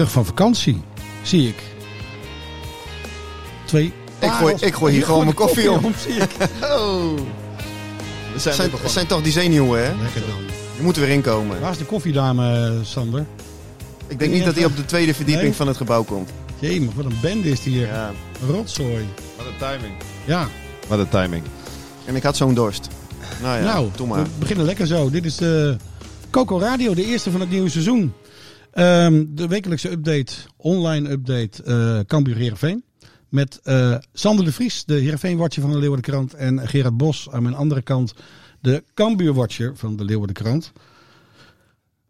Terug van vakantie, zie ik. Twee. Ik gooi, ik gooi hier gewoon mijn koffie om. zie ik. Oh. Zijn, zijn, toch die zenuwen, hè? Lekker dan. Je moet er weer inkomen. Waar is de koffiedame, Sander? Ik denk niet dat hij op de tweede verdieping Nee? van het gebouw komt. Jee, maar wat een bende is die hier. Ja. Rotzooi. Wat een timing. Ja, Wat een timing. En ik had zo'n dorst. Nou ja, nou, maar. we beginnen lekker zo. Dit is de Coco Radio, de eerste van het nieuwe seizoen. Ehm, de wekelijkse update, online update, eh Cambuur Heerenveen. Met eh, Sander de Vries, de Heerenveen-watcher van de Leeuwardenkrant. En Gerard Bos aan mijn andere kant, de Cambuur-watcher van de Leeuwardenkrant.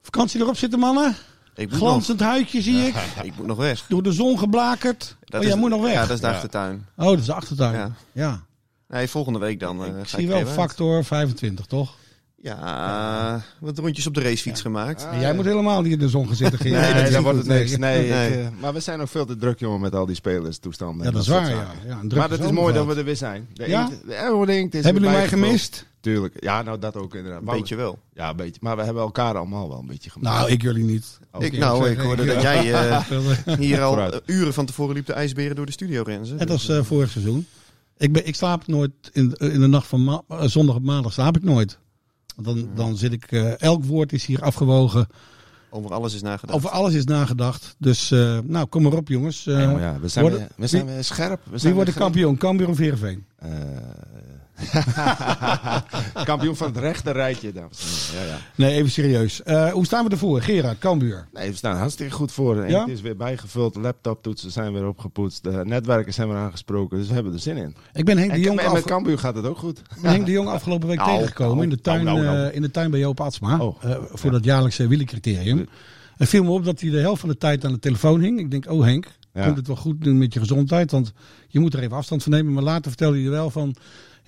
Vakantie erop zitten, mannen? Ik moet, Glanzend huidje zie ik. nog, ik moet nog weg. Door de zon geblakerd. Dat oh, jij is- moet nog weg. Ja, dat is de Ja. achtertuin. Oh, dat is de achtertuin. Ja. Ja. Nee, volgende week dan. eh, Ik ga zie ik wel factor 25, toch? Ja, wat rondjes op de racefiets gemaakt. En jij moet helemaal niet in de zon gaan zitten. Nee, Dat is dan wordt het niks. Nee, Nee. ik, eh, maar we zijn ook veel te druk, jongen, met al die spelerstoestanden. Ja, dat is waar, ja. ja een druk Maar het is mooi dat we er weer zijn. De Ja? inkt- de is Hebben jullie mij gemist? Tuurlijk. Ja, nou dat ook inderdaad. Een beetje wel. Ja, een beetje. Maar we hebben elkaar allemaal wel een beetje gemist. Nou, ik jullie niet. Ik, nou, ik hoorde dat jij eh, hier al eh, uren van tevoren liep de ijsberen door de studio renzen. Dus, was eh, vorig seizoen. Ik, ben, ik slaap nooit in, in de nacht van ma- zondag op maandag. Slaap ik nooit. Want dan, dan zit ik... eh, elk woord is hier afgewogen. Over alles is nagedacht. Over alles is nagedacht. Dus, eh, nou, kom maar op, jongens. Eh, ja, we zijn, worden- weer, we zijn weer scherp. We wie zijn wordt de kampioen? Cambuur of Heerenveen? Eh, kampioen van het rechte rijtje, dames en heren. Ja, ja. Nee, even serieus. Eh, hoe staan we ervoor? Gerard, Cambuur. Nee, we staan hartstikke goed voor. Ja? inkt is weer bijgevuld. Laptoptoetsen zijn weer opgepoetst. De netwerken zijn weer aangesproken. Dus we hebben er zin in. Ik ben Henk de En, Jong, met, af, met Cambuur gaat het ook goed. ik ben Henk de Jong afgelopen week Nou, tegengekomen nou, in, de tuin, nou, nou, nou. eh, in de tuin bij Joop Atsma. Oh, eh, voor dat jaarlijkse wielencriterium. Het viel me op dat hij de helft van de tijd aan de telefoon hing. Ik denk, oh Henk, Ja. komt het wel goed doen met je gezondheid? Want je moet er even afstand van nemen. Maar later vertelde hij er wel van...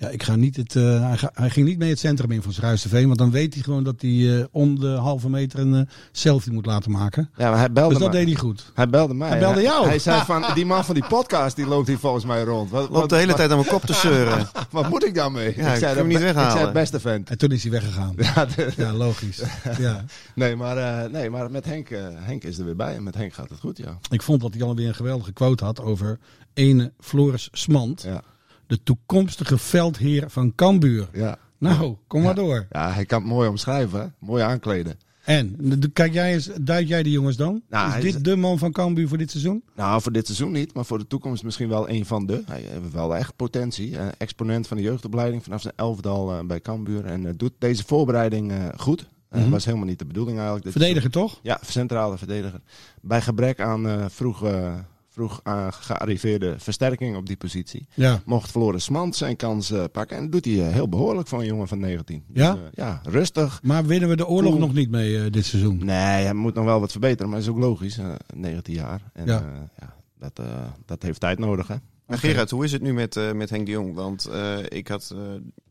Ja, ik ga niet het, eh, hij, ga- hij ging niet mee het centrum in van Schruisterveen. Want dan weet hij gewoon dat hij eh, om de halve meter een eh, selfie moet laten maken. Ja, maar hij belde Dus dat mij. deed hij goed. Hij belde mij. Hij belde jou. Hij zei van, die man van die podcast, die loopt hier volgens mij rond. Wat, Loopt de hele wat, tijd aan mijn kop te zeuren. Wat moet ik daarmee? Ja, ik zei hem niet Ik weghalen. zei het beste vent. En toen is hij weggegaan. Ja, de- Ja, logisch. Ja. nee, maar, eh, nee, maar met Henk, Henk is er weer bij. En met Henk gaat het goed, ja. Ik vond dat hij alweer een geweldige quote had over ene Floris Smant. Ja, De toekomstige veldheer van Cambuur. ja. Nou, kom maar door. ja hij kan het mooi omschrijven, hè? mooi aankleden. En, kijk jij eens, duid jij de jongens dan? Nou, is hij dit is- de man van Cambuur voor dit seizoen? Nou, voor dit seizoen niet, maar voor de toekomst misschien wel een van de. Hij heeft wel echt potentie. eh, exponent van de jeugdopleiding vanaf zijn elfdal eh, bij Cambuur. En eh, doet deze voorbereiding eh, goed. Dat Mhm. was helemaal niet de bedoeling eigenlijk. Verdediger toch? Ja, centrale verdediger. Bij gebrek aan eh, vroeg, eh, vroeg aan gearriveerde versterking op die positie. Ja. Mocht verloren Smant zijn kans eh, pakken. En dat doet hij eh, heel behoorlijk voor een jongen van 19. Ja? Dus, ja, rustig. Maar winnen we de oorlog Cool. nog niet mee eh, dit seizoen? Nee, hij moet nog wel wat verbeteren. Maar dat is ook logisch. eh, 19 jaar. En Ja. ja. ja, dat, eh, dat heeft tijd nodig, hè? Maar Gerard, hoe is het nu met, eh, met Henk de Jong? Want eh, ik had eh,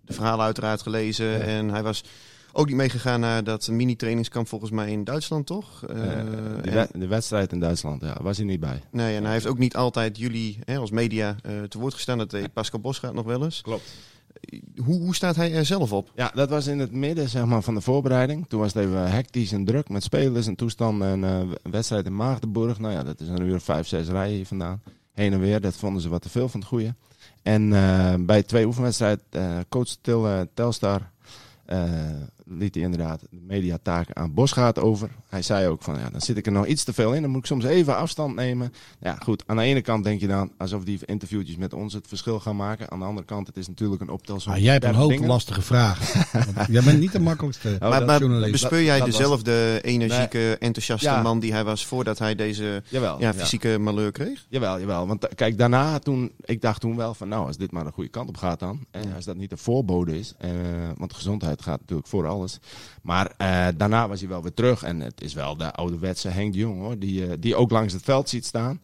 de verhalen uiteraard gelezen en hij was ook niet meegegaan naar dat mini-trainingskamp volgens mij in Duitsland, toch? Eh, Eh, de, en- de wedstrijd in Duitsland, ja, was hij niet bij. nee, en hij heeft ook niet altijd jullie hè, als media eh, te woord gestaan. Dat deed Pascal Bosgaard nog wel eens. Klopt. Hoe, hoe staat hij er zelf op? Ja, dat was in het midden zeg maar, van de voorbereiding. Toen was het even hectisch en druk met spelers en toestanden. En wedstrijd in Maagdenburg. Nou ja, dat is een uur of vijf, zes rijden hier vandaan. Heen en weer, dat vonden ze wat te veel van het goede. En bij twee oefenwedstrijden, coach Til, Telstar, liet hij inderdaad de mediataken aan Bosgaard over. Hij zei ook van, ja, dan zit ik er nog iets te veel in. Dan moet ik soms even afstand nemen. Ja, goed. Aan de ene kant denk je dan, alsof die interviewtjes met ons het verschil gaan maken. Aan de andere kant, het is natuurlijk een optelsom. Ah, jij hebt een hoop dingen. lastige vragen. Jij bent niet de makkelijkste Oh, maar maar journalist. bespeur jij dat dezelfde energieke, enthousiaste Ja. man die hij was voordat hij deze Jawel, ja, ja. fysieke malheur kreeg? Jawel, jawel. Want eh, kijk, daarna toen, ik dacht toen wel van, nou, als dit maar de goede kant op gaat dan. En als dat niet een voorbode is, eh, want gezondheid gaat natuurlijk voor alles. Maar eh, daarna was hij wel weer terug. En het is wel de ouderwetse Henk de Jong, hoor. Die, eh, die ook langs het veld ziet staan.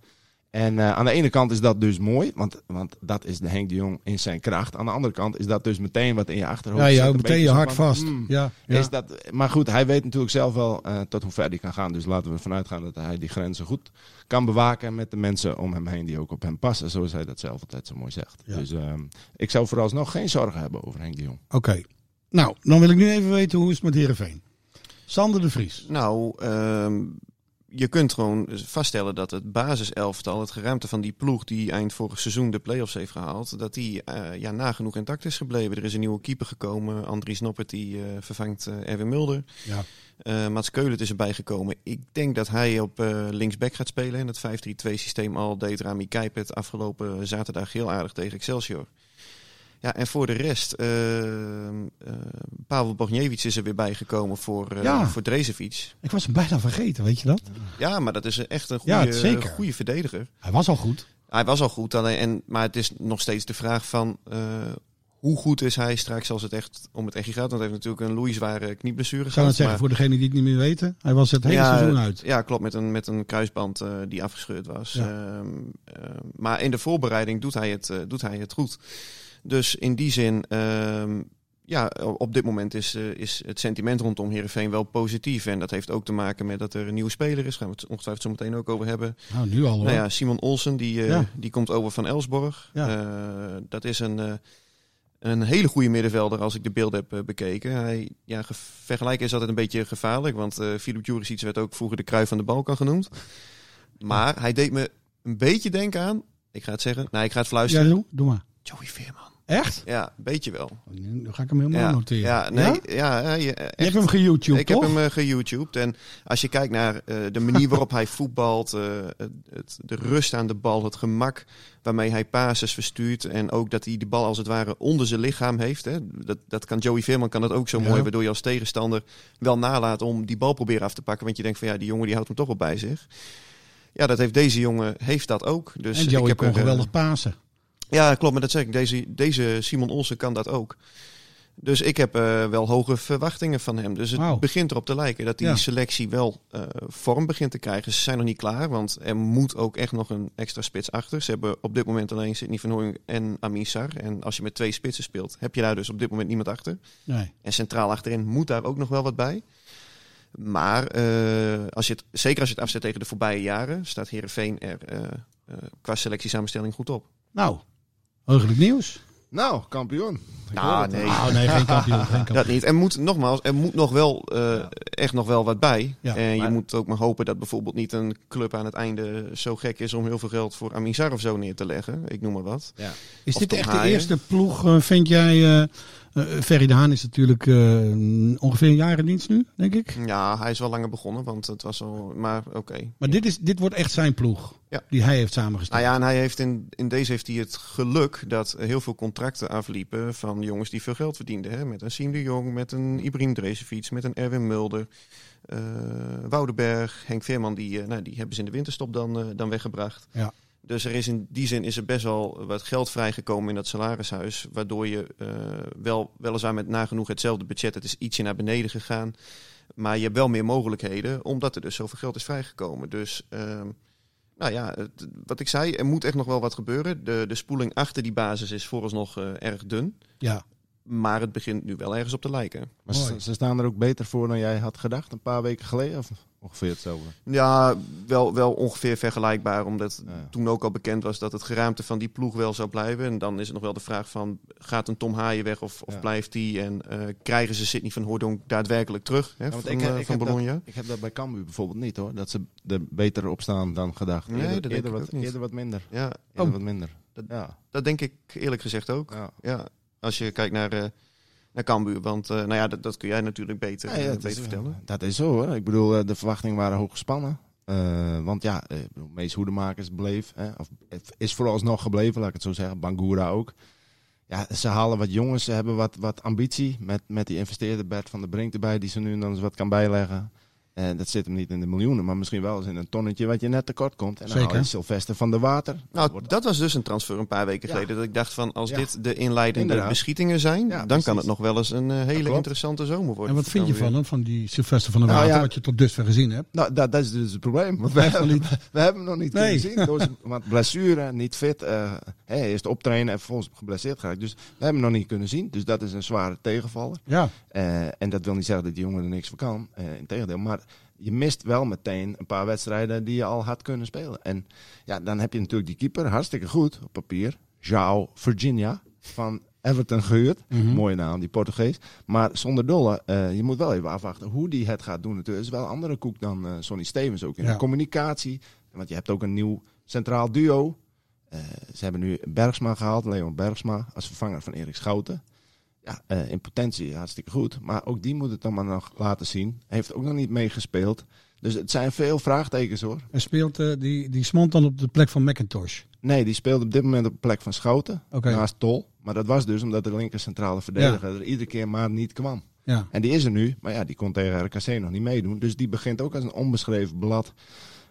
En eh, aan de ene kant is dat dus mooi, want, want dat is de Henk de Jong in zijn kracht. Aan de andere kant is dat dus meteen wat in je achterhoofd ja, je zit, houdt een meteen je beetje hart vast. hmm, ja, ja. is dat, maar goed, hij weet natuurlijk zelf wel tot hoe ver hij kan gaan. Dus laten we ervan uitgaan dat hij die grenzen goed kan bewaken met de mensen om hem heen die ook op hem passen. Zoals hij dat zelf altijd zo mooi zegt. Ja. Dus ehm, ik zou vooralsnog geen zorgen hebben over Henk de Jong. Oké. Nou, dan wil ik nu even weten hoe is het met Heerenveen. Sander de Vries. Nou, ehm, je kunt gewoon vaststellen dat het basiselftal, het geraamte van die ploeg die eind vorig seizoen de play-offs heeft gehaald, dat die eh, ja, nagenoeg intact is gebleven. Er is een nieuwe keeper gekomen, Andries Noppert, die eh, vervangt eh, Erwin Mulder. Ja. Eh Mats Keulen is erbij gekomen. Ik denk dat hij op linksback gaat spelen. En het 5-3-2 systeem al deed Rami Kijpet afgelopen zaterdag heel aardig tegen Excelsior. Ja, en voor de rest, eh eh, Pavel Bogniewicz is er weer bijgekomen voor, eh Ja. voor Drezevic. Ik was hem bijna vergeten, weet je dat? Ja, maar dat is echt een goede, goede verdediger. Hij was al goed. Hij was al goed, alleen, en, maar het is nog steeds de vraag van eh, hoe goed is hij straks als het echt om het echt gaat. Want hij heeft natuurlijk een loeizware knieblessure Ik zou het zeggen, maar- voor degenen die het niet meer weten. Hij was het hele ja, seizoen uit. Ja, klopt. Met een, met een kruisband eh, die afgescheurd was. Ja. Ehm, ehm, maar in de voorbereiding doet hij het, doet hij het goed. Dus in die zin, ehm, ja, op dit moment is, eh, is het sentiment rondom Heerenveen wel positief. En dat heeft ook te maken met dat er een nieuwe speler is. Gaan we het ongetwijfeld zo meteen ook over hebben. Nou, nu al hoor. Nou ja, Simon Olsen, die, eh, Ja. die komt over van Elsborg. Ja. Eh, dat is een, een hele goede middenvelder als ik de beelden heb bekeken. Hij, ja, ge- vergelijken is altijd een beetje gevaarlijk, want Filip Juricic werd ook vroeger de kruif van de Balkan genoemd. Maar hij deed me een beetje denken aan, ik ga het zeggen, nou ik ga het ja, fluisteren, doe, doe maar. Joey Veerman. Echt? Ja, een beetje wel. Nu ga ik hem helemaal Ja, noteren. ja, nee, Ja? Je echt. hebt hem geYouTube, ik toch? heb hem uh, geYouTubed. En als je kijkt naar eh, de manier waarop hij voetbalt, eh, het, de rust aan de bal, het gemak waarmee hij passes verstuurt. En ook dat hij de bal als het ware onder zijn lichaam heeft. Hè. Dat, dat kan Joey Veerman kan dat ook zo Ja. mooi, waardoor je als tegenstander wel nalaat om die bal proberen af te pakken. Want je denkt van ja, die jongen die houdt hem toch wel bij zich. Ja, dat heeft deze jongen heeft dat ook. Dus en ik Joey heb kon er, geweldig pasen. Ja, klopt, maar dat zeg ik. Deze, deze Simon Olsen kan dat ook. Dus ik heb eh, wel hoge verwachtingen van hem. Dus het begint erop te lijken dat die Ja. selectie wel eh, vorm begint te krijgen. Ze zijn nog niet klaar, want er moet ook echt nog een extra spits achter. Ze hebben op dit moment alleen Sidney van Hooijen en Amin Sar. En als je met twee spitsen speelt, heb je daar dus op dit moment niemand achter. Nee. En centraal achterin moet daar ook nog wel wat bij. Maar eh, als je het, zeker als je het afzet tegen de voorbije jaren, staat Herenveen er qua selectiesamenstelling goed op. Nou, heugelijk nieuws. Nou, kampioen. Ik Nou, het. nee. Oh nee, geen kampioen. Geen kampioen. Dat niet. Er moet nogmaals, er moet nog wel eh, Ja. echt nog wel wat bij. Ja, en je moet ook maar hopen dat bijvoorbeeld niet een club aan het einde zo gek is om heel veel geld voor Amin Sar of zo neer te leggen. Ik noem maar wat. Ja. Is Of dit echt de eerste ploeg, eh, vind jij? eh, Ferry de Haan is natuurlijk eh, ongeveer een jaar in dienst nu, denk ik. Ja, hij is wel langer begonnen, want het was al. Maar oké. Maar dit, is, dit wordt echt zijn ploeg. Ja. Die hij heeft samengesteld. Nou ja, en hij heeft in, in deze heeft hij het geluk dat heel veel contracten afliepen van jongens die veel geld verdienden. Hè? Met een Siem de Jong, met een Ibrahim Drezefiets, met een Erwin Mulder, eh Woudenberg, Henk Veerman. Die, eh, nou, die hebben ze in de winterstop dan, eh, dan weggebracht. Ja. Dus er is in die zin is er best wel wat geld vrijgekomen in dat salarishuis. Waardoor je eh, wel, weliswaar met nagenoeg hetzelfde budget, het is ietsje naar beneden gegaan. Maar je hebt wel meer mogelijkheden, omdat er dus zoveel geld is vrijgekomen. Dus ehm, nou ja, wat ik zei, er moet echt nog wel wat gebeuren. De, de spoeling achter die basis is vooralsnog eh erg dun. Ja. Maar het begint nu wel ergens op te lijken. Maar ze, ze staan er ook beter voor dan jij had gedacht een paar weken geleden? Of ongeveer hetzelfde? Ja, wel, wel ongeveer vergelijkbaar. Omdat Ja. toen ook al bekend was dat het geraamte van die ploeg wel zou blijven. En dan is het nog wel de vraag van, gaat een Tom Haaien weg of, of Ja. blijft die? En eh, krijgen ze Sidney van Hoordonk daadwerkelijk terug hè, Ja, van, ik, eh, ik, van heb Bologna? dat, ik heb dat bij Cambuur bijvoorbeeld niet hoor. Dat ze er beter op staan dan gedacht. Nee, Eerder, dat wat, eerder wat minder. Ja, Eerder Oh. wat minder. Dat- ja. dat denk ik eerlijk gezegd ook. Ja. Ja, als je kijkt naar eh, naar Cambuur? Want eh, nou ja, dat, dat kun jij natuurlijk beter, Ja, ja, eh, beter is, vertellen. Dat is zo hoor. Ik bedoel, de verwachtingen waren hoog gespannen. Want ja, Mees Hoedemakers bleef. Hè, of is vooralsnog gebleven, laat ik het zo zeggen. Bangura ook. Ja, ze halen wat jongens, ze hebben wat, wat ambitie. Met, met die investeerde Bert van der Brink erbij, die ze nu dan eens wat kan bijleggen. En dat zit hem niet in de miljoenen, maar misschien wel eens in een tonnetje wat je net tekort komt. En dan Zeker. haal je Sylvester van der Water. Nou, dat was dus een transfer een paar weken Ja. geleden. Dat ik dacht van, als Ja. dit de inleidende Inderdaad. beschietingen zijn, Ja, dan precies. kan het nog wel eens een eh, hele interessante zomer worden. En wat voor vind je van hem, van die Sylvester van der Nou, Water, ja. wat je tot dusver gezien hebt? Nou, dat, dat is dus het probleem. Want we, hebben, we hebben hem nog niet Nee. kunnen zien. Door zijn- want blessure, niet fit. eh hij is optrainen en vervolgens geblesseerd geraakt. Dus we hebben hem nog niet kunnen zien. Dus dat is een zware tegenvaller. Ja, Eh, en dat wil niet zeggen dat die jongen er niks van kan. Eh Integendeel. Maar je mist wel meteen een paar wedstrijden die je al had kunnen spelen. En ja, dan heb je natuurlijk die keeper. Hartstikke goed op papier. João Virginia van Everton gehuurd. Mhm. Mooie naam, die Portugees. Maar zonder dolle, eh, je moet wel even afwachten hoe die het gaat doen. Het is wel een andere koek dan eh, Sonny Stevens ook in Ja. de communicatie. Want je hebt ook een nieuw centraal duo. Eh, ze hebben nu Bergsma gehaald, Leon Bergsma, als vervanger van Erik Schouten. Ja, eh, in potentie hartstikke goed. Maar ook die moet het dan maar nog laten zien. Heeft ook nog niet meegespeeld. Dus het zijn veel vraagtekens hoor. en speelt eh, die, die Smont dan op de plek van McIntosh. Nee, die speelde op dit moment op de plek van Schouten. Oké. Naast Tol. Maar dat was dus omdat de linker centrale verdediger er iedere keer maar niet kwam. Ja. En die is er nu, maar ja, die kon tegen RKC nog niet meedoen. Dus die begint ook als een onbeschreven blad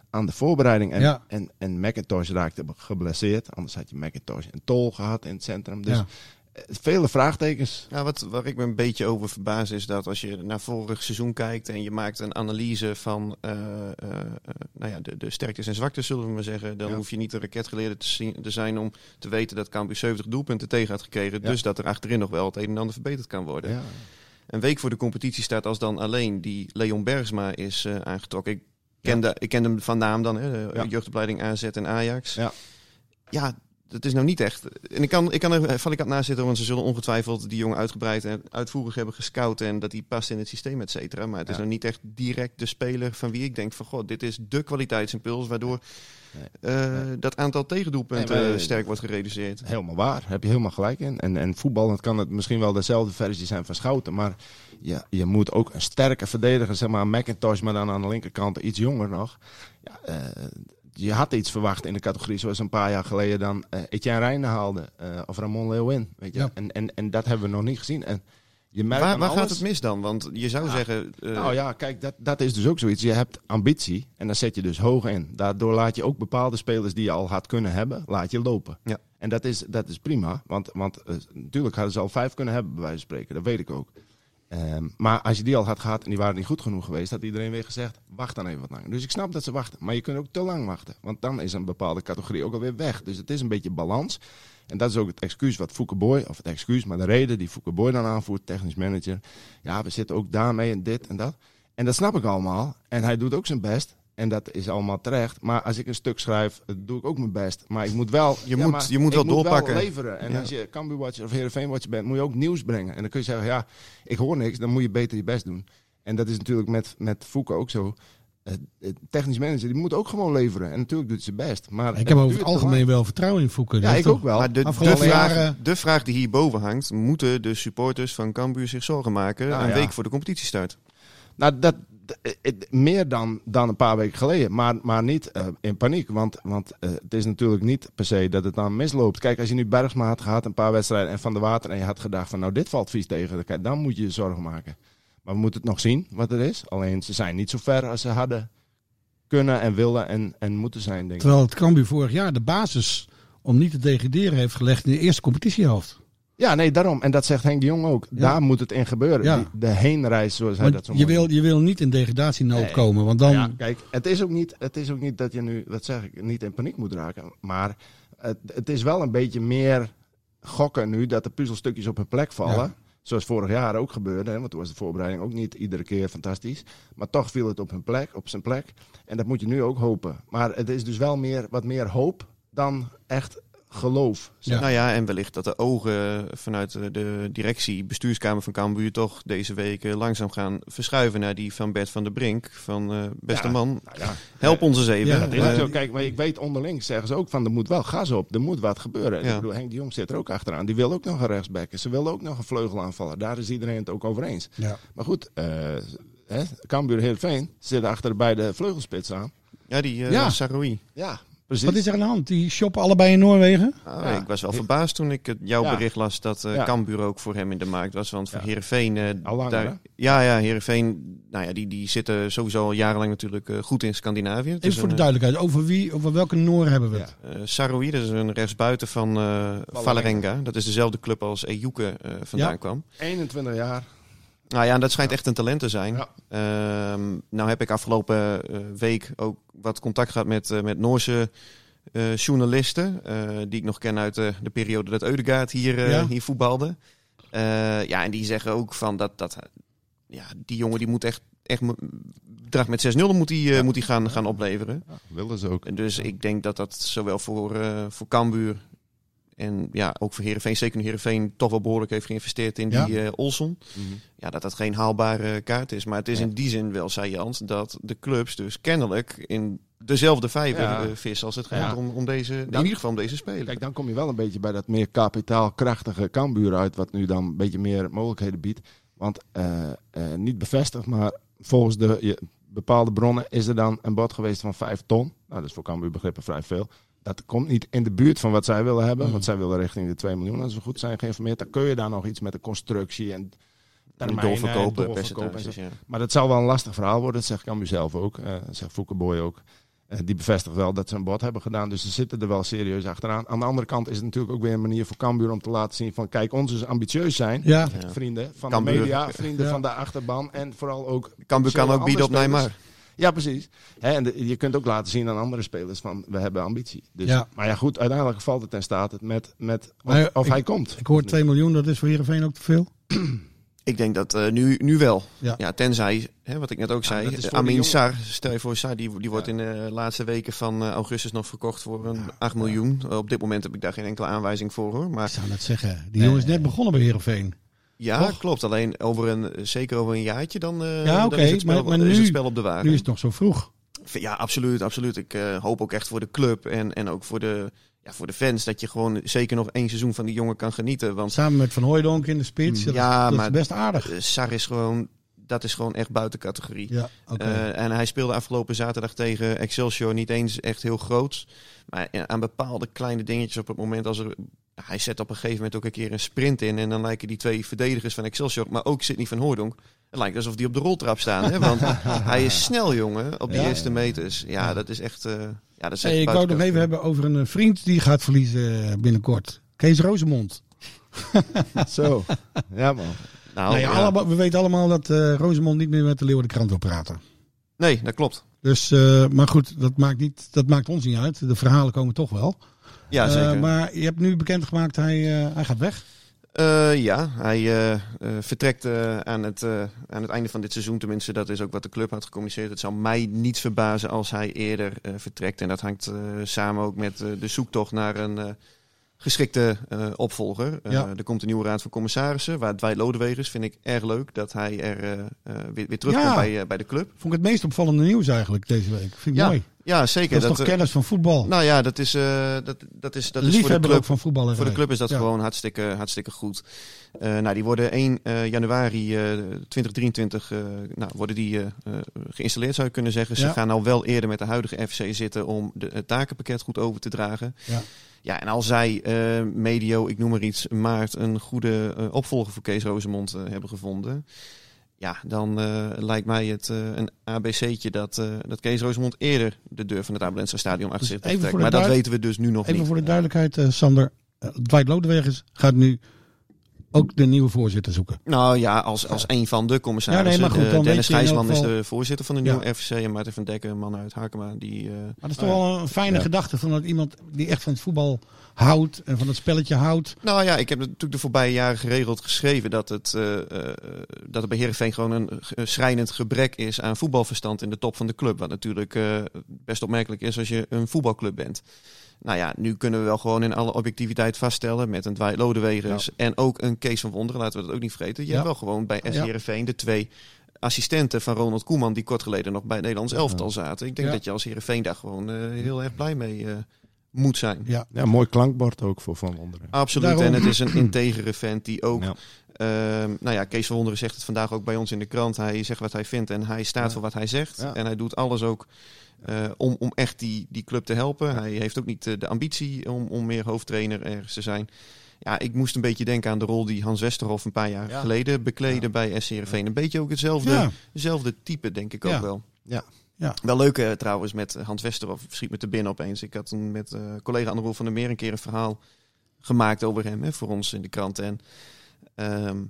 aan de voorbereiding. En, Ja. en, en McIntosh raakte geblesseerd. Anders had je McIntosh en Tol gehad in het centrum. Dus Ja. Vele vraagtekens. Ja, wat, waar ik me een beetje over verbaas is dat als je naar vorig seizoen kijkt en je maakt een analyse van eh, eh, eh, nou ja, de, de sterktes en zwaktes, zullen we maar zeggen, dan Ja. hoef je niet een raketgeleerde te, zien, te zijn om te weten dat Cambuur 70 doelpunten tegen had gekregen. Ja. Dus dat er achterin nog wel het een en ander verbeterd kan worden. Ja. Een week voor de competitie staat als dan alleen die Leon Bergsma is aangetrokken. Ik kende, ik kende hem van naam dan, hè, de jeugdopleiding AZ en Ajax. Ja. ja, dat is nou niet echt. En ik kan, ik kan er van ik naast zitten, want ze zullen ongetwijfeld die jongen uitgebreid en uitvoerig hebben gescout en dat hij past in het systeem, et cetera. Maar het is nou niet echt direct de speler van wie ik denk van, god, dit is de kwaliteitsimpuls waardoor Nee. eh, dat aantal tegendoelpunten Nee, eh, sterk wordt gereduceerd. Helemaal waar, heb je helemaal gelijk in. En, en voetballend kan het misschien wel dezelfde versie zijn van Schouten. Maar ja, je moet ook een sterke verdediger, zeg maar McIntosh, maar dan aan de linkerkant iets jonger nog. Ja, eh, je had iets verwacht in de categorie zoals een paar jaar geleden dan eh Etienne Reijnen haalde. eh, of Ramon Leeuwin. Weet je? Ja. En, en, en dat hebben we nog niet gezien. En je merkt Waar, gaat het mis dan? Want je zou Ja. zeggen, eh, nou ja, kijk, dat, dat is dus ook zoiets. Je hebt ambitie en dan zet je dus hoog in. Daardoor laat je ook bepaalde spelers die je al had kunnen hebben, laat je lopen. Ja. En dat is, dat is prima, want, want natuurlijk hadden ze al vijf kunnen hebben, bij wijze van spreken. Dat weet ik ook. Ehm, maar als je die al had gehad en die waren niet goed genoeg geweest, had iedereen weer gezegd, wacht dan even wat langer. Dus ik snap dat ze wachten, maar je kunt ook te lang wachten. Want dan is een bepaalde categorie ook alweer weg. Dus het is een beetje balans. En dat is ook het excuus wat Fouke Boy, of het excuus, maar de reden die Fouke Boy dan aanvoert, technisch manager. Ja, we zitten ook daarmee en dit en dat. En dat snap ik allemaal. En hij doet ook zijn best. En dat is allemaal terecht. Maar als ik een stuk schrijf, eh, doe ik ook mijn best. Maar ik moet wel, Je moet- je moet wel ik doorpakken. leveren. En Ja. als je Cambuur of Heerenveen Watcher bent, moet je ook nieuws brengen. En dan kun je zeggen, ja, ik hoor niks. Dan moet je beter je best doen. En dat is natuurlijk met, met Fouke ook zo. Eh, Het technisch manager, die moet ook gewoon leveren. En natuurlijk doet zijn best. Maar Ik heb over het algemeen lang. wel vertrouwen in. Die Ja, ik toch- ook wel. Maar de, vraag, jaren- de vraag die hierboven hangt, moeten de supporters van Cambuur zich zorgen maken Nou een ja. week voor de competitiestart? Nou, dat, eh, eh, meer dan, dan een paar weken geleden. Maar, maar niet eh, in paniek. Want, want eh, het is natuurlijk niet per se dat het dan misloopt. Kijk, als je nu Bergsma had gehad, een paar wedstrijden en Van de Water... en je had gedacht van, nou, dit valt vies tegen. Dan moet je je zorgen maken. Maar we moeten het nog zien wat er is. Alleen, ze zijn niet zo ver als ze hadden kunnen en willen en, en moeten zijn, denk ik. Terwijl het Cambuur vorig jaar de basis om niet te degraderen heeft gelegd in de eerste competitiehelft. Ja, nee, daarom. En dat zegt Henk de Jong ook. Ja. Daar moet het in gebeuren. Ja. Die- de heenreis, zoals hij dat zo je wil, je wil niet in degradatienood Nee. komen. Want dan, Ja, kijk, het is, ook niet, het is ook niet dat je nu, dat zeg ik, niet in paniek moet raken. Maar het, het is wel een beetje meer gokken nu dat de puzzelstukjes op hun plek vallen. Zoals vorig jaar ook gebeurde, hè, want toen was de voorbereiding ook niet iedere keer fantastisch. Maar toch viel het op hun plek, op zijn plek. En dat moet je nu ook hopen. Maar het is dus wel meer, wat meer hoop dan echt geloof. Ja. Nou ja, en wellicht dat de ogen vanuit de directie, bestuurskamer van Cambuur toch deze week eh, langzaam gaan verschuiven naar die van Bert van der Brink. Van eh, beste Ja, man, Nou ja, help ons eens even. Ja, Het is Eh, kijk, maar ik weet onderling zeggen ze ook van er moet wel gas op, er moet wat gebeuren. Ja. Ik bedoel, Henk de Jong zit er ook achteraan. Die wil ook nog een rechtsback. Ze wil ook nog een vleugelaanvaller. Daar is iedereen het ook over eens. Ja. Maar goed, eh hè, Cambuur Heerenveen zit achter bij de vleugelsplits aan. ja, die uh, Ja. Saroui. Ja, precies. Wat is er aan de hand? Die shoppen allebei in Noorwegen? Ah, Ja. Ik was wel verbaasd toen ik het- jouw Ja. bericht las dat eh Ja. Cambuur ook voor hem in de markt was. Want voor Ja. Heerenveen... eh, Al langer, daar-? Ja, ja, Heerenveen, nou ja, die, die zitten sowieso al jarenlang natuurlijk eh, goed in Scandinavië. Het Even voor de duidelijkheid, over wie, over welke Noor hebben we het? Eh, Saroui, dat is een rechtsbuiten van eh Valerenga. Dat is dezelfde club als Ejuke eh vandaan Ja. kwam. 21 jaar. Nou ja, dat schijnt echt een talent te zijn. Ja. Ehm, nou heb ik afgelopen eh, week ook wat contact gehad met, eh, met Noorse eh, journalisten. die ik nog ken uit de, de periode dat Eudegaard hier, Ja. hier voetbalde. Ja, en die zeggen ook van dat, dat ja, die jongen die moet echt, echt met 6-0 moet hij moet hij gaan, gaan opleveren. Ja, wilden ze ook. En dus ik denk dat dat zowel voor, voor Cambuur en ja, ook voor Heerenveen, zeker nu Heerenveen toch wel behoorlijk heeft geïnvesteerd in Ja. die eh Olson. Mhm. Ja, dat dat geen haalbare kaart is. Maar het is Ja. in die zin wel saillant dat de clubs dus kennelijk in dezelfde vijver Ja. eh, vissen als het gaat Ja. om, om deze, in Dan- ieder geval om deze spelen. Kijk, dan kom je wel een beetje bij dat meer kapitaalkrachtige Cambuur uit, wat nu dan een beetje meer mogelijkheden biedt. Want eh, eh, niet bevestigd, maar volgens de je, bepaalde bronnen is er dan een bod geweest van 5 ton. Nou, dat is voor Cambuur begrippen vrij veel. Dat komt niet in de buurt van wat zij willen hebben, Mm. want zij willen richting de 2 miljoen. Als we goed zijn geïnformeerd, dan kun je daar nog iets met de constructie en termijnen en doorverkopen, en zo. percentages. Ja. Maar dat zal wel een lastig verhaal worden, dat zegt Cambuur zelf ook. eh zegt Foukeboy ook. Eh, die bevestigt wel dat ze een bod hebben gedaan. Dus ze zitten er wel serieus achteraan. Aan de andere kant is het natuurlijk ook weer een manier voor Cambuur om te laten zien van... Kijk, ons is ambitieus zijn. Ja. Vrienden van Cambuur. de media, vrienden Ja. van de achterban. En vooral ook... Cambuur kan ook bieden op Neymar. Ja, precies. Hè, en de- je kunt ook laten zien aan andere spelers van we hebben ambitie. Dus, Ja. Maar ja, goed, uiteindelijk valt het en staat het met, met of, Maar of ik- hij komt. ik hoor 2 miljoen, dat is voor Heerenveen ook te veel. Ik denk dat eh, nu, nu wel. Ja. Ja. tenzij, hè, wat ik net ook Ja, zei, Amin. Sar, stel je voor Sar, die, die wordt in de laatste weken van eh, augustus nog verkocht voor een 8 miljoen. Op dit moment heb ik daar geen enkele aanwijzing voor hoor. Maar Ik zou net zeggen, die jongen is net begonnen bij Heerenveen. Ja, Toch? klopt. Alleen over een, zeker over een jaartje dan, eh, Ja, dan oké, is, het spel, maar- maar is nu- het spel op de wagen. Nu is het nog zo vroeg. Ja, absoluut, absoluut. Ik eh, hoop ook echt voor de club en, en ook voor de, ja, voor de fans dat je gewoon zeker nog één seizoen van die jongen kan genieten. Want Samen met Van Hooijdonk in de spits. Dat, Ja, dat maar- is best aardig. eh, Sar is gewoon, dat is gewoon echt buiten categorie. Ja, en hij speelde afgelopen zaterdag tegen Excelsior niet eens echt heel groot. Maar aan bepaalde kleine dingetjes op het moment als er... Hij zet op een gegeven moment ook een keer een sprint in. En dan lijken die twee verdedigers van Excelsior, maar ook Sidney van Hooydonk... Het lijkt alsof die op de roltrap staan. Hè? Want hij is snel, jongen, op die Ja. eerste meters. Ja, dat is echt... eh, ja, dat is echt Hey, ik wou het nog even hebben over een eh, vriend die gaat verliezen eh, binnenkort. Kees Rozemond. Zo. Ja, man. Nou, Nou ja, ja. allemaal- we weten allemaal dat eh Rozemond niet meer met de Leeuwardenkrant wil praten. Nee, dat klopt. Dus, eh, maar goed, dat maakt, niet, dat maakt ons niet uit. De verhalen komen toch wel. Ja, Eh, zeker. maar je hebt nu bekendgemaakt, hij, eh, hij gaat weg. Eh, ja, hij vertrekt aan, het, aan het einde van dit seizoen. Tenminste, dat is ook wat de club had gecommuniceerd. Het zou mij niet verbazen als hij eerder vertrekt. En dat hangt samen ook met de zoektocht naar een geschikte opvolger. Ja. Er komt een nieuwe raad van commissarissen. Waar Dwight Lodewegers vind ik erg leuk dat hij er weer, weer terugkomt Ja. bij, bij de club. Vond ik het meest opvallende nieuws eigenlijk deze week. Vind ik Ja, mooi. Ja, zeker. Dat is toch eh, kennis van voetbal. nou ja, dat is, eh, dat, dat is, dat is voor de club van voetbal. voor de club is dat Ja. gewoon hartstikke, hartstikke goed. Eh, nou, die worden 1 eh, januari eh, 2023 eh, nou, worden die, geïnstalleerd, zou je kunnen zeggen. Ze Ja. gaan al wel eerder met de huidige FC zitten om de, het takenpakket goed over te dragen. Ja. Ja, en als zij medio, ik noem maar iets, maart een goede opvolger voor Kees Rozemond hebben gevonden. Ja, dan eh, lijkt mij het eh, een ABC'tje dat, eh, dat Kees Rozemond eerder de deur van het Abelense stadion achter Dus zich even de Maar dat weten we dus nu nog Even niet. voor de duidelijkheid, Sander. Uh, Dwight Lodewegers gaat nu ook de nieuwe voorzitter zoeken. Nou ja, als, als een van de commissarissen. Ja, nee, maar goed, dan Dennis Gijsman is de voorzitter van de nieuwe FC. En Maarten van Dekken, een man uit Hakema. Die, Maar dat is toch wel een fijne gedachte van dat iemand die echt van het voetbal houdt en van het spelletje houdt. Nou ja, ik heb natuurlijk de voorbije jaren geregeld geschreven dat het, eh, dat het bij Heerenveen gewoon een schrijnend gebrek is aan voetbalverstand in de top van de club. Wat natuurlijk eh, best opmerkelijk is als je een voetbalclub bent. Nou ja, nu kunnen we wel gewoon in alle objectiviteit vaststellen met een Dwight Lodewegers en ook een Kees van Wonderen, laten we dat ook niet vergeten. Je Ja. hebt wel gewoon bij SC. Heerenveen de twee assistenten van Ronald Koeman die kort geleden nog bij het Nederlands elftal zaten. Ik denk Ja. dat je als Heerenveen daar gewoon heel erg blij mee eh, moet zijn. Ja. Ja, mooi klankbord ook voor Van Wonderen. Absoluut. Daarom. En het is een integere vent die ook. Ja. ehm, nou ja, Kees van Wonderen zegt het vandaag ook bij ons in de krant. Hij zegt wat hij vindt en hij staat voor wat hij zegt. Ja. En hij doet alles ook eh, om, om echt die, die club te helpen. Hij heeft ook niet eh, de ambitie om, om meer hoofdtrainer ergens te zijn. Ja, ik moest een beetje denken aan de rol die Hans Westerhof een paar jaar Ja. geleden bekleedde bij SC Heerenveen. Een beetje ook hetzelfde, Ja. hetzelfde type, denk ik Ja. ook wel. Ja. Ja. Wel leuk eh, trouwens met Hans Westerhof, schiet me te binnen opeens. Ik had toen met eh, collega Anne Roel van der Meer een keer een verhaal gemaakt over hem hè, voor ons in de krant. En ehm,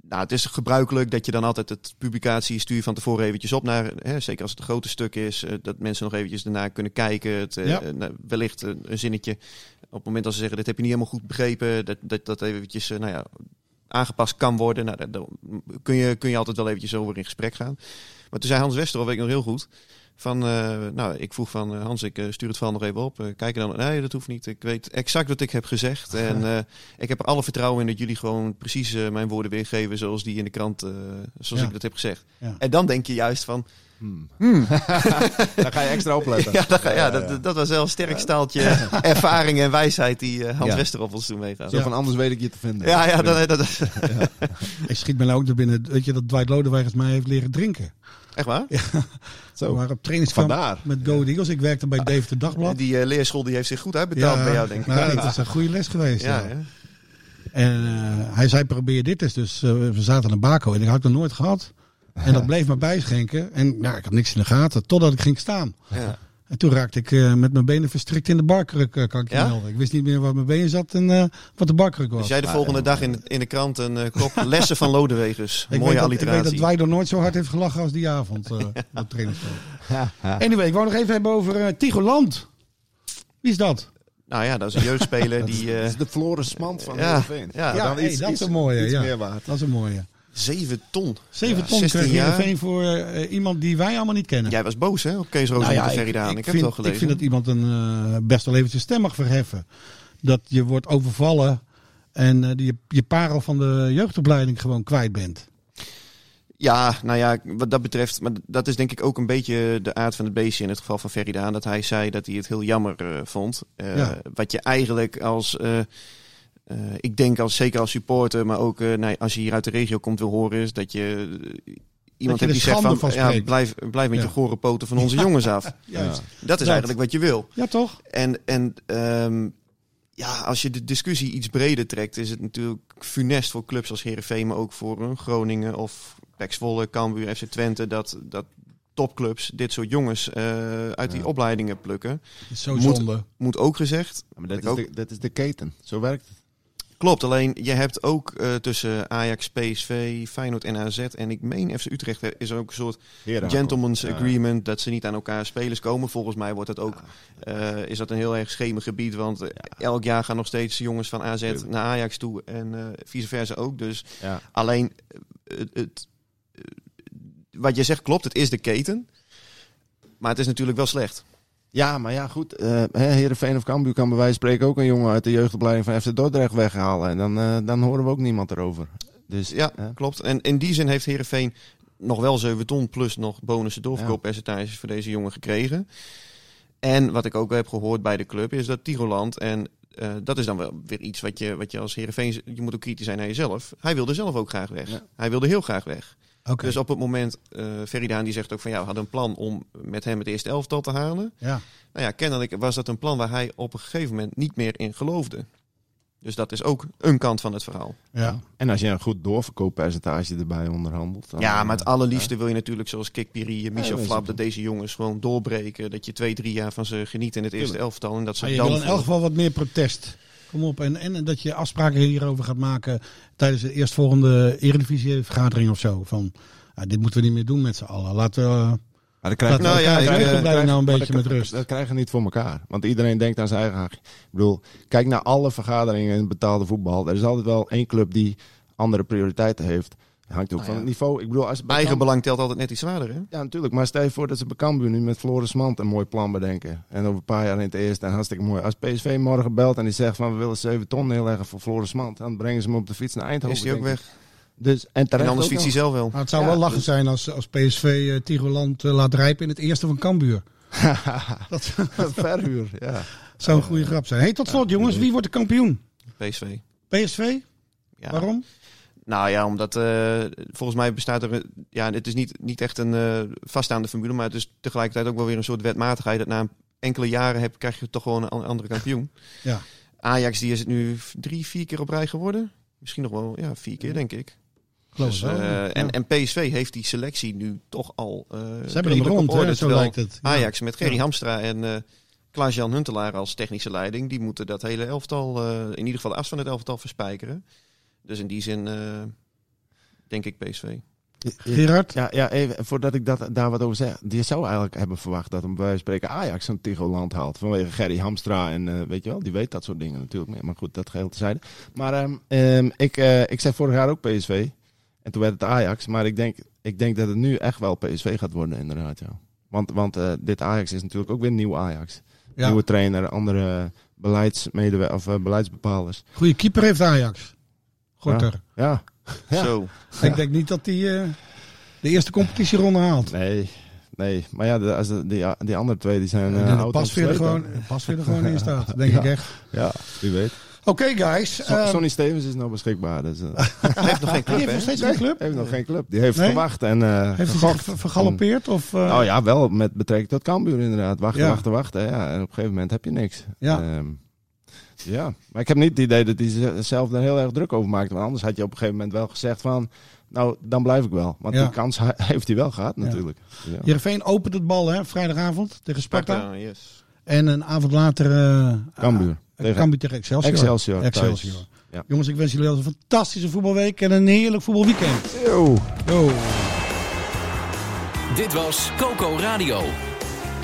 nou, het is gebruikelijk dat je dan altijd het publicatie stuur van tevoren eventjes op naar, hè, zeker als het een grote stuk is, eh, dat mensen nog eventjes daarna kunnen kijken. Het, Ja. nou, wellicht een, een zinnetje op het moment dat ze zeggen, dit heb je niet helemaal goed begrepen, dat dat, dat eventjes, nou ja, aangepast kan worden. Nou, daar, daar kun, je, kun je altijd wel eventjes over in gesprek gaan. Maar toen zei Hans Westerhof, weet ik nog heel goed, van, eh, nou, ik vroeg van eh, Hans, ik eh, stuur het verhaal nog even op. Kijk er dan, nee, dat hoeft niet. Ik weet exact wat ik heb gezegd. En eh, ik heb er alle vertrouwen in dat jullie gewoon precies mijn woorden weergeven zoals die in de krant, eh, zoals Ja. ik dat heb gezegd. Ja. En dan denk je juist van, Hmm. hmm, Daar ga je extra opletten. ja, dat, ja, dat, dat was wel een sterk staaltje ervaring en wijsheid die Hans Ja. Westerhof ons toen meegaf. Zo van anders weet ik je te vinden. Ja, ja, dat, dat, Ik schiet me nou ook naar binnen. Weet je dat Dwight Lodewegers mij heeft leren drinken? Echt waar? We Zo. waren op trainingskamp Vandaar. met Go Eagles. Ik werkte bij Deventer Dagblad. Die eh, leerschool die heeft zich goed uitbetaald bij jou, denk ik. nou, dat is een goede les geweest. ja, ja. ja. En eh, hij zei, probeer dit eens. Dus eh, we zaten aan Baco en ik had het nog nooit gehad. En dat bleef maar bijschenken. En ja, ik had niks in de gaten, totdat ik ging staan. ja. En toen raakte ik eh, met mijn benen verstrikt in de barkruk, eh, kan ik je Ja? melden. Ik wist niet meer waar mijn benen zat en eh, wat de barkruk was. Dus jij de volgende dag in, in de krant een uh, kop lessen van Lodewegers. ik, Mooie dat, ik weet dat alliteratie. wij nog nooit zo hard heeft gelachen als die avond eh, op het trainingsveld. Anyway, ik wou nog even hebben over uh, Tigoland. Wie is dat? Nou ja, dat is een jeugdspeler Dat is, die dat eh is de Floris Mand van ja, Heerenveen. ja, Ja, dan hey, iets- dat is iets- een mooie, iets ja. meer waard. Dat is een mooie. 7 ton. 7 Ja, ton 16 kreeg jaar. Voor eh, iemand die wij allemaal niet kennen. Jij was boos hè, op Kees Roos Nou ja, en Ferry. Ik, ik heb vind, het al gelezen. ik vind dat iemand een eh, best wel even zijn stem mag verheffen. Dat je wordt overvallen en eh, die je, je parel van de jeugdopleiding gewoon kwijt bent. Ja, nou ja, wat dat betreft, maar dat is denk ik ook een beetje de aard van het beestje in het geval van Ferry. Dat hij zei dat hij het heel jammer eh, vond. Eh, Ja. Wat je eigenlijk als, eh, ik denk als, zeker als supporter, maar ook eh, nou, als je hier uit de regio komt wil horen, is dat je eh, iemand je hebt die zegt van, van ja, blijf, blijf met Ja. je gore poten van onze jongens af. Juist. Dat is Dat. eigenlijk wat je wil. Ja, toch? En, en ehm, ja, als je de discussie iets breder trekt, is het natuurlijk funest voor clubs als Herenveen, maar ook voor Groningen of Pek Zwolle, Cambuur, FC Twente, dat, dat topclubs dit soort jongens eh, uit die Ja. opleidingen plukken. Zo Moet- zonde. Moet ook gezegd. Ja, maar dat, is ook. de, dat is de keten. Zo werkt het. Klopt, alleen je hebt ook eh, tussen Ajax, PSV, Feyenoord en AZ en ik meen FC Utrecht is er ook een soort gentleman's Ja. agreement dat ze niet aan elkaar spelers komen. Volgens mij wordt dat ook, eh, is dat een heel erg schemig gebied, want eh, elk jaar gaan nog steeds jongens van AZ naar Ajax toe en eh, vice versa ook. Dus Ja. alleen, eh, het, eh, wat je zegt klopt, het is de keten, maar het is natuurlijk wel slecht. Ja, maar ja, goed. eh hè, Heerenveen of Cambuur kan bij wijze van spreken ook een jongen uit de jeugdopleiding van FC Dordrecht weghalen. En dan, eh, dan horen we ook niemand erover. Dus Ja, klopt. En in die zin heeft Herenveen nog wel 7 ton plus nog bonussen doorverkooppercentages voor deze jongen gekregen. En wat ik ook heb gehoord bij de club is dat Tigoland en eh, dat is dan wel weer iets wat je, wat je als Heerenveen... Je moet ook kritisch zijn naar jezelf. Hij wilde zelf ook graag weg. Ja. Hij wilde heel graag weg. Oké. Dus op het moment... eh Feridaan die zegt ook van... Ja, we hadden een plan om met hem het eerste elftal te halen. Ja. Nou ja, kennelijk was dat een plan waar hij op een gegeven moment niet meer in geloofde. Dus dat is ook een kant van het verhaal. Ja. En als je een goed doorverkooppercentage erbij onderhandelt. Dan, Ja, maar het eh, allerliefste wil je natuurlijk zoals Kik Piri en Michel dat is Flap... dat deze jongens gewoon doorbreken. Dat je twee, drie jaar van ze geniet in het eerste elftal. En dat ze Maar je dan wil in elk geval wat meer protest. Kom op. En, en dat je afspraken hierover gaat maken tijdens de eerstvolgende eredivisie vergadering of zo. Van, ah, dit moeten we niet meer doen met z'n allen. Laten we... Maar dan krijg je, Laten we Nou ja, ik, de eh, nou een beetje dat- met rust. Dat krijgen we niet voor elkaar. Want iedereen denkt aan zijn eigen. Ik bedoel, kijk naar alle vergaderingen in betaalde voetbal. Er is altijd wel één club die andere prioriteiten heeft. Hangt ook Nou van ja. het niveau. Ik bedoel, als Eigen belang telt altijd net iets zwaarder, hè? Ja, natuurlijk. Maar stel je voor dat ze bij Cambuur nu met Floris Mand een mooi plan bedenken. En over een paar jaar in het eerste en hartstikke mooi. Als PSV morgen belt en die zegt van we willen 7 ton neerleggen voor Floris Mand. Dan brengen ze hem op de fiets naar Eindhoven. Is hij ook weg? Dus, en En anders ook fietst hij zelf wel. Maar het zou Ja, wel lachen dus- zijn als, als PSV eh Tiroland eh, laat rijpen in het eerste van Cambuur. Dat Verhuur, ja. zou een goede grap zijn. Hey, tot slot jongens, wie wordt de kampioen? PSV. PSV? Ja. Waarom? Nou ja, omdat eh, volgens mij bestaat er... Ja, het is niet, niet echt een eh, vaststaande formule, maar het is tegelijkertijd ook wel weer een soort wetmatigheid. Dat na enkele jaren heb, krijg je toch gewoon een an- andere kampioen. Ja. Ajax die is het nu drie, vier keer op rij geworden. Misschien nog wel, ja, vier keer denk ik. Dus, Ja. en, en PSV heeft die selectie nu toch al eh Ze hebben hem op rond, orde, hè, zo lijkt het. Ja. Ajax met Gerry Ja. Hamstra en eh Klaas-Jan Huntelaar als technische leiding, die moeten dat hele elftal, in ieder geval de as van het elftal verspijkeren. Dus in die zin eh, denk ik PSV. Gerard? Ja, ja, even voordat ik dat, daar wat over zeg. Je zou eigenlijk hebben verwacht dat een bij wijze van spreken Ajax een Tigoland haalt. Vanwege Gerry Hamstra en eh, weet je wel, die weet dat soort dingen natuurlijk. meer. Maar goed, dat geheel tezijde. Maar ehm, ehm, ik, eh, ik zei vorig jaar ook PSV. En toen werd het Ajax. Maar ik denk, ik denk dat het nu echt wel PSV gaat worden inderdaad. Ja. Want, want eh, dit Ajax is natuurlijk ook weer een nieuw Ajax. Ja. Nieuwe trainer, andere beleidsmedewer of beleidsbepalers. Goede keeper heeft Ajax. Gorter. Ja, Ja. Zo. Ik denk niet dat hij eh, de eerste competitieronde haalt. nee. Nee, maar ja, de, als de, die, die andere twee die zijn eh weer er gewoon, pas weer er gewoon in staat. Denk Ja. ik echt. Ja, wie weet. Oké guys. So- eh, Sonny Stevens is nog beschikbaar. Dus, eh, Hij heeft nog geen die club, heeft hè? nog steeds geen club. heeft nog geen club. Die heeft Nee? gewacht en eh, Heeft hij zich vergalopeerd? Of, eh, Oh ja, wel met betrekking tot Cambuur inderdaad. Wachten, Ja. wachten, wachten. Ja, en op een gegeven moment heb je niks. Ja. Ehm, ja, maar ik heb niet het idee dat hij zelf er heel erg druk over maakte. Want anders had je op een gegeven moment wel gezegd van... Nou, dan blijf ik wel. Want Ja. die kans heeft hij wel gehad natuurlijk. Ja. Heerenveen opent het bal hè, vrijdagavond tegen Sparta. Sparta, yes. En een avond later uh, Cambuur. Tegen Cambuur tegen Excelsior. Excelsior. Excelsior. Ja. Jongens, ik wens jullie een fantastische voetbalweek en een heerlijk voetbalweekend. Yo. Yo. Dit was Coco Radio.